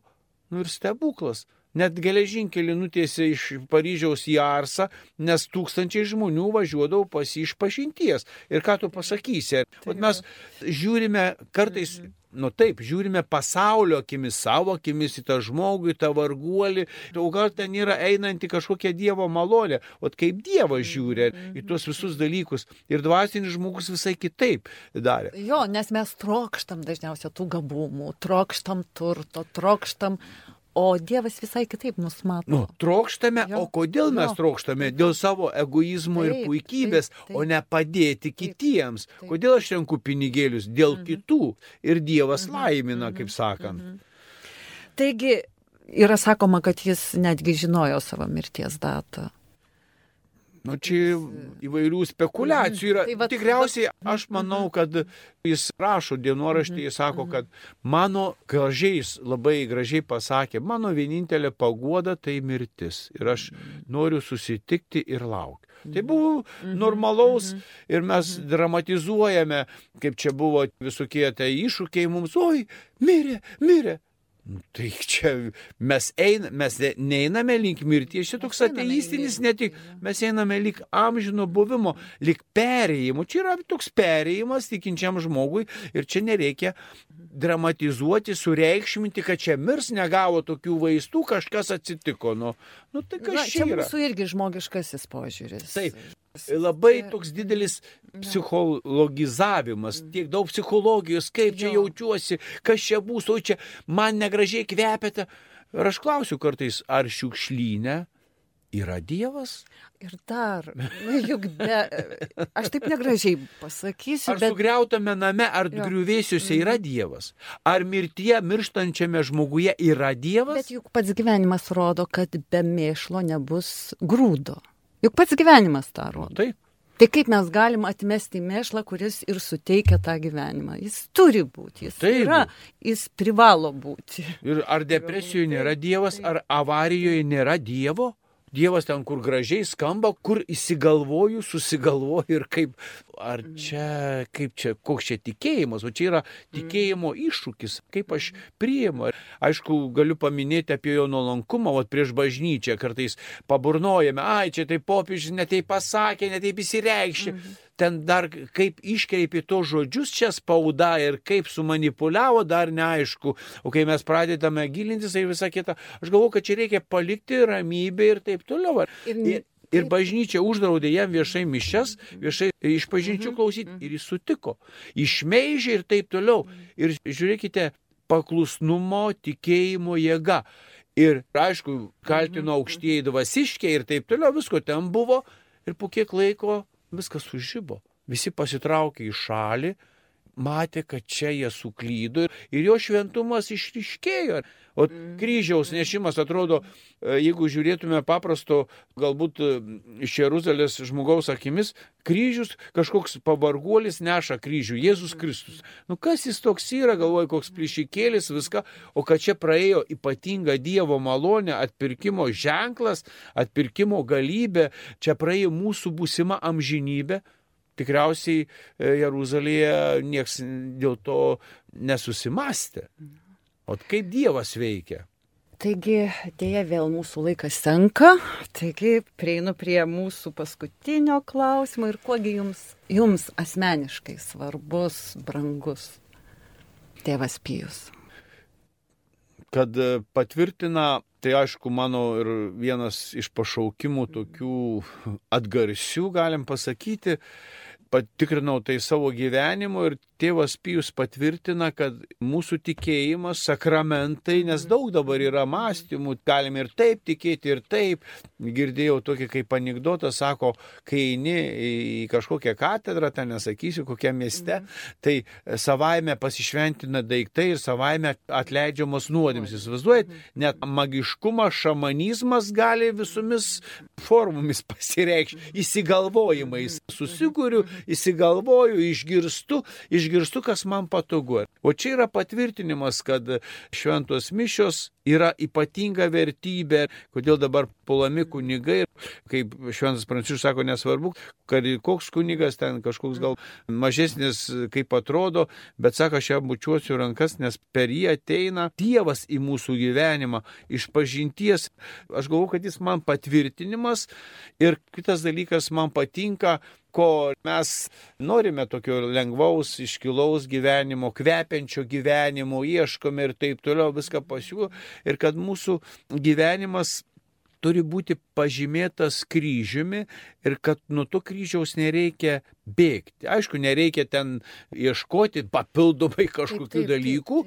nu ir stebuklas. Net geležinkelį nutiesė iš Paryžiaus į Arsą, nes tūkstančiai žmonių važiuodavo pas iš pažinties. Ir ką tu pasakysi? Vat mes žiūrime kartais, nu taip, žiūrime pasaulio akimis, savo akimis į tą žmogų, į tą varguolį, o gal ten yra einanti kažkokia Dievo malonė, o kaip Dievas žiūri į tuos visus dalykus. Ir dvasinis žmogus visai kitaip darė. Jo, nes mes trokštam dažniausiai tų gabumų, trokštam turto, trokštam, o Dievas visai kitaip mus mato. Nu, trokštame, Jo. o kodėl mes Jo. trokštame? Dėl savo egoizmo ir Taip, puikybės, taip, taip. o ne padėti kitiems. taip. Kodėl aš renku pinigėlius? Dėl kitų. Ir Dievas laimina, kaip sakant. Taigi, yra sakoma, kad jis netgi žinojo savo mirties datą. Nu, čia įvairių spekulacijų yra. Tai va- Tikriausiai aš manau, kad jis rašo dienoraštį, jis sako, kad mano gražiais, labai gražiai pasakė, mano vienintelė pagoda tai mirtis. Ir aš noriu susitikti ir laukti. Tai buvo normalaus ir mes dramatizuojame, kaip čia buvo visokie tai iššūkiai mums, oi, mirė, mirė. Nu, Tai čia mes, ein, mes ne- neiname link mirties, čia toks ateistinis ne tik, mes einame link amžino buvimo, link perėjimo. Čia yra toks perėjimas tikinčiam žmogui ir čia nereikia dramatizuoti, sureikšminti, kad čia mirs negavo tokių vaistų, kažkas atsitiko. Nu, nu tai kas Na, čia čia yra? mūsų irgi žmogiškasis požiūris. Taip. Labai toks didelis psichologizavimas, tiek daug psichologijos, kaip čia jaučiuosi, kas čia bus, o čia man negražiai kvepiate. Ir aš klausiu kartais, ar šiukšlyne yra Dievas? Ir dar, na, juk be, aš taip negražiai pasakysiu, Ar bet sugriautame name, ar Jo. griuvėsiuose yra Dievas? Ar mirtie mirštančiame žmoguje yra Dievas? Bet juk pats gyvenimas rodo, kad be mėšlo nebus grūdo. Juk pats gyvenimas tą rodo. Taip. Tai kaip mes galim atmesti mėšlą, kuris ir suteikia tą gyvenimą? Jis turi būti, jis Taip. yra, jis privalo būti. Ir ar depresijoje nėra Dievas, ar avarijoje nėra Dievo? Dievas ten, kur gražiai skamba, kur įsigalvoju, susigalvoju ir kaip, ar čia, kaip čia, koks čia tikėjimas, o čia yra tikėjimo iššūkis, kaip aš priimu. Aišku, galiu paminėti apie jo nuolankumą, o prieš bažnyčią kartais paburnojame, ai, čia tai popiežius netaip pasakė, netaip įsireikšė. Ten dar kaip iškreipė to žodžius čia spauda ir kaip sumanipuliavo, dar neaišku. O kai mes pradedame gilintis, tai visą kitą, aš galvoju, kad čia reikia palikti ramybę ir taip toliau. Ir, Ir, ir bažnyčia uždraudė jam viešai mišes, viešai iš pažinčių klausyti ir jis sutiko. Išmeižė ir taip toliau. Ir žiūrėkite, paklusnumo, tikėjimo jėga. Ir aišku, kaltino aukštieji dvasiškiai ir taip toliau, visko ten buvo. Ir po kiek laiko viskas sužybo. Visi pasitraukė į šalį, matė, kad čia jie suklydo ir, jo šventumas išriškėjo. O kryžiaus nešimas atrodo, e, jeigu žiūrėtume paprasto, galbūt e, iš Jeruzalės žmogaus akimis, kryžius kažkoks pavarguolis neša kryžių, Jėzus Kristus. Nu kas jis toks yra, galvoju, koks plišikėlis, viską, o kad čia praėjo ypatinga Dievo malonė, atpirkimo ženklas, atpirkimo galybė, čia praėjo mūsų būsima amžinybė. Tikriausiai e, Jeruzalėje nieks dėl to nesusimastė. O kaip Dievas veikia? Taigi, dėja vėl mūsų laikas senka, taigi prieinu prie mūsų paskutinio klausimo ir kuogi jums, jums asmeniškai svarbus, brangus tėvas Pijus. Kad e, patvirtina, tai aišku, mano ir vienas iš pašaukimų tokių atgarsių, galim pasakyti, patikrinau tai savo gyvenimu ir tėvas Pijus patvirtina, kad mūsų tikėjimas, sakramentai, nes daug dabar yra mąstymų, galim ir taip tikėti, ir taip. Girdėjau tokį kaip anegdotą, sako, kai eini į kažkokią katedrą, ten nesakysiu, kokiam mieste, tai savaime pasišventina daiktai ir savaime atleidžiamos nuodėms. Įsivaizduojat, net magiškumas, šamanizmas gali visomis formomis *laughs* pasireikšti, įsigalvojimais. Susikūriu, įsigalvoju, išgirstu, išgirstu, kas man patogu. O čia yra patvirtinimas, kad šventos mišios yra ypatinga vertybė, kodėl dabar pulami kunigai, kaip šventas pranciškus sako, nesvarbu, kad koks kunigas ten kažkoks gal mažesnis, kaip atrodo, bet sako, aš jam bučiuosiu rankas, nes per jį ateina Dievas į mūsų gyvenimą iš pažinties. Aš galvoju, kad jis man patvirtinimas ir kitas dalykas man patinka, ko mes norime tokio lengvaus, iškilaus gyvenimo, kvepiančio gyvenimo, ieškome ir taip toliau, viską pasiūlo. Ir kad mūsų gyvenimas turi būti pažymėtas kryžiumi ir kad nuo to kryžiaus nereikia bėgti. Aišku, nereikia ten ieškoti papildomai *laughs* kažkokių Taip, taip, taip, dalykų,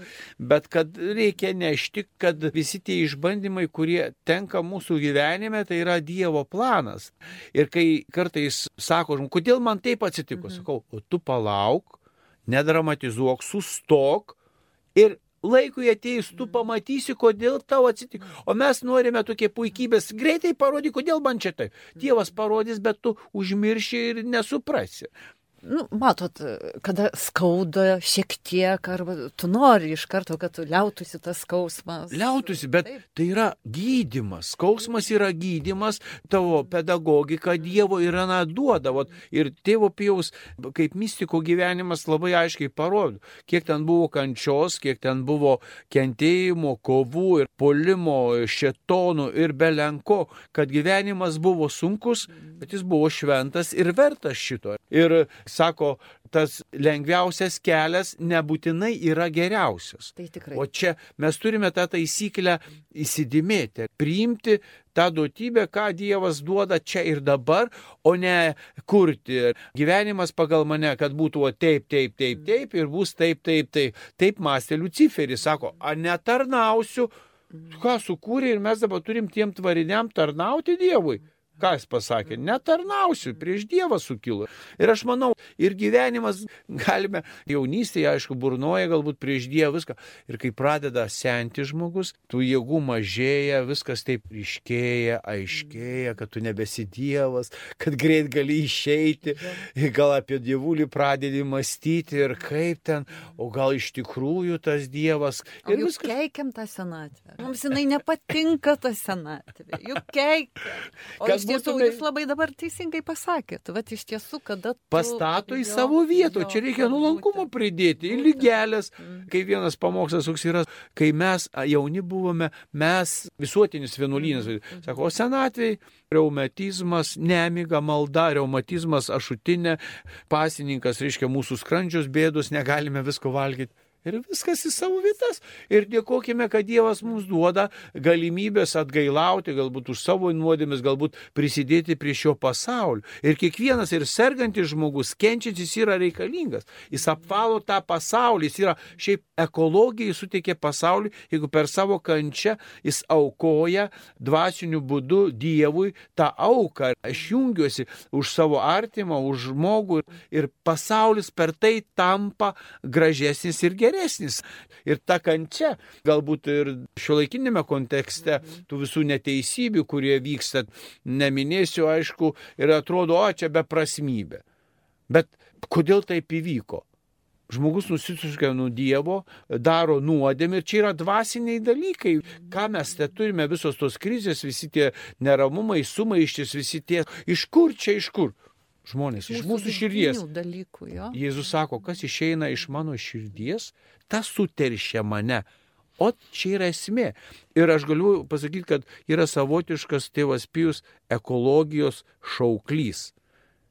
bet kad reikia nešti, kad visi tie išbandymai, kurie tenka mūsų gyvenime, tai yra Dievo planas. Ir kai kartais sako, kodėl man taip atsitiko, sakau, o tu palauk, nedramatizuok, sustok ir laikui ateis, tu pamatysi, kodėl tau atsitiko. O mes norime tokie puikybės, greitai parodyk, kodėl man čia tai. Dievas parodys, bet tu užmirši ir nesuprasi nu, matot, kada skauda šiek tiek, arba tu nori iš karto, kad liautųsi tas skausmas. Liautųsi, bet Taip. tai yra gydimas. Skausmas yra gydimas, tavo pedagogika Dievo yra na duodavo. Ir tėvo Pijaus, kaip mystiko gyvenimas labai aiškiai parodo, kiek ten buvo kančios, kiek ten buvo kentėjimo, kovų ir polimo, šetonų ir belenko, kad gyvenimas buvo sunkus, bet jis buvo šventas ir vertas šito. Ir sako, tas lengviausias kelias nebūtinai yra geriausias. Tai tikrai. O čia mes turime tą taisyklę įsidimėti, priimti tą duotybę, ką Dievas duoda čia ir dabar, o ne kurti. Gyvenimas pagal mane, kad būtų o taip, taip, taip, taip ir bus taip, taip, taip. Taip mąstė Luciferis, sako, ar netarnausiu, ką sukūrė ir mes dabar turim tiem tvariniam tarnauti Dievui. Ką jis pasakė? Netarnausiu, prieš Dievą sukilo. Ir aš manau, ir gyvenimas galime, jaunystėje, aišku, burnoja galbūt prieš Dievą viską. Ir kai pradeda senti žmogus, tų jėgų mažėja, viskas taip ryškėja, aiškėja, kad tu nebesi Dievas, kad greit gali išeiti, gal apie dievulį pradedi mąstyti ir kaip ten, o gal iš tikrųjų tas Dievas. Ir juk viskas... keikiam tą senatvę. Mums jinai nepatinka ta senatvė. Juk keikiam. O Kas iš tiesų, būtume... jūs labai dabar teisingai pasakėt. Vat iš tiesų, kada... Tu... Pastato į jo, savo vietą, jo, čia reikia nuolankumo pridėti, į lygelės. Mm. Kai vienas pamokslas toks yra, kai mes jauni buvome, mes visuotinis vienuolynas, mm. sako, o senatvėj reumatizmas, nemiga, malda, reumatizmas, ašutinė, pasininkas, reiškia mūsų skrandžios bėdos, negalime visko valgyti. Ir viskas į savo vietas. Ir dėkojime, kad Dievas mums duoda galimybės atgailauti, galbūt už savo nuodėmės, galbūt prisidėti prie šio pasaulio. Ir kiekvienas ir sergantis žmogus, kenčiantis yra reikalingas. Jis apvalo tą pasaulį, jis yra šiaip ekologijai suteikė pasauliui, jeigu per savo kančią jis aukoja dvasiniu būdu Dievui tą auką. Aš jungiuosi už savo artimą, už žmogų ir pasaulis per tai tampa gražesnis ir geresnis geresnis. Ir ta kančia, galbūt ir šiuolaikinėme kontekste, tų visų neteisybių, kurie vyksta, neminėsiu, aišku, ir atrodo, o čia beprasmybė. Bet kodėl taip įvyko? Žmogus nusisuškia nuo Dievo, daro nuodėmę ir čia yra dvasiniai dalykai. Ką mes te turime, visos tos krizės, visi tie neramumai, sumaištis, visi tie, iš kur čia, iš kur? Žmonės, iš mūsų širdies. Dalykų, jo. Jėzus sako, kas išeina iš mano širdies, tas suteršia mane. O čia yra esmė. Ir aš galiu pasakyti, kad yra savotiškas tėvas Pijus ekologijos šauklys.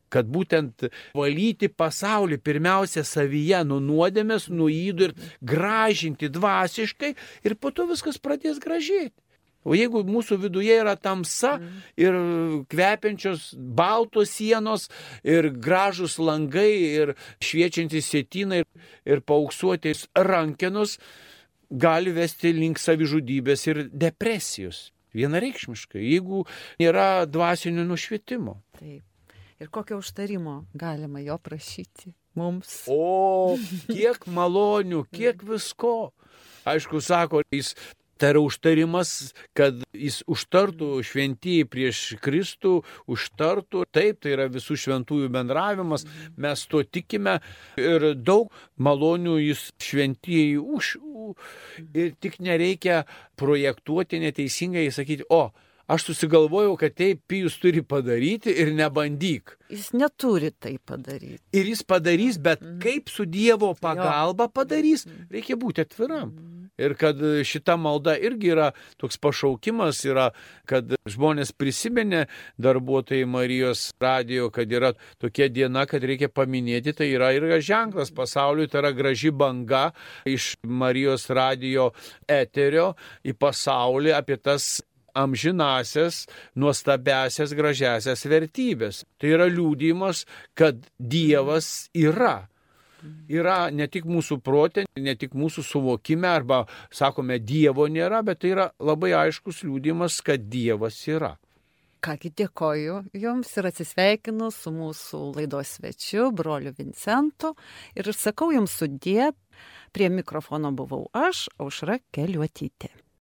Kad būtent valyti pasaulį pirmiausia savyje nuo nuodėmės, nuo įdų ir gražinti dvasiškai ir po to viskas pradės gražėti. O jeigu mūsų viduje yra tamsa mm. ir kvepiančios baltos sienos ir gražus langai ir šviečiantys sėtinai ir paauksuotės rankenos, gali vesti link savižudybės ir depresijos. Vienareikšmiškai, jeigu nėra dvasinio nušvietimo. Taip. Ir kokio užtarimo galima jo prašyti mums? O, kiek malonių, kiek visko. Aišku, sako, jis Tai yra užtarimas, kad jis užtartų šventieji prieš Kristų, užtartų. Taip, tai yra visų šventųjų bendravimas, mes to tikime ir daug malonių jis šventieji už. Ir tik nereikia projektuoti neteisingai, sakyti, o, aš susigalvojau, kad taip pijus turi padaryti ir nebandyk. Jis neturi tai padaryti. Ir jis padarys, bet mm. kaip su Dievo pagalba padarys, mhm. reikia būti atviram. Mm. Ir kad šita malda irgi yra toks pašaukimas, yra, kad žmonės prisiminė darbuotojai Marijos radijo, kad yra tokia diena, kad reikia paminėti, tai yra ir ženklas pasauliui, tai yra graži banga iš Marijos radijo eterio į pasaulį apie tas amžinasias, nuostabesias, gražiasias vertybės. Tai yra liūdimas, kad Dievas yra. Yra ne tik mūsų protė, ne tik mūsų suvokime, arba sakome, Dievo nėra, bet tai yra labai aiškus liūdimas, kad Dievas yra. Kągi dėkoju Jums ir atsisveikinu su mūsų laidos svečiu, broliu Vincentu. Ir sakau Jums sudė, prie mikrofono buvau aš, Aušra Keliuotytė.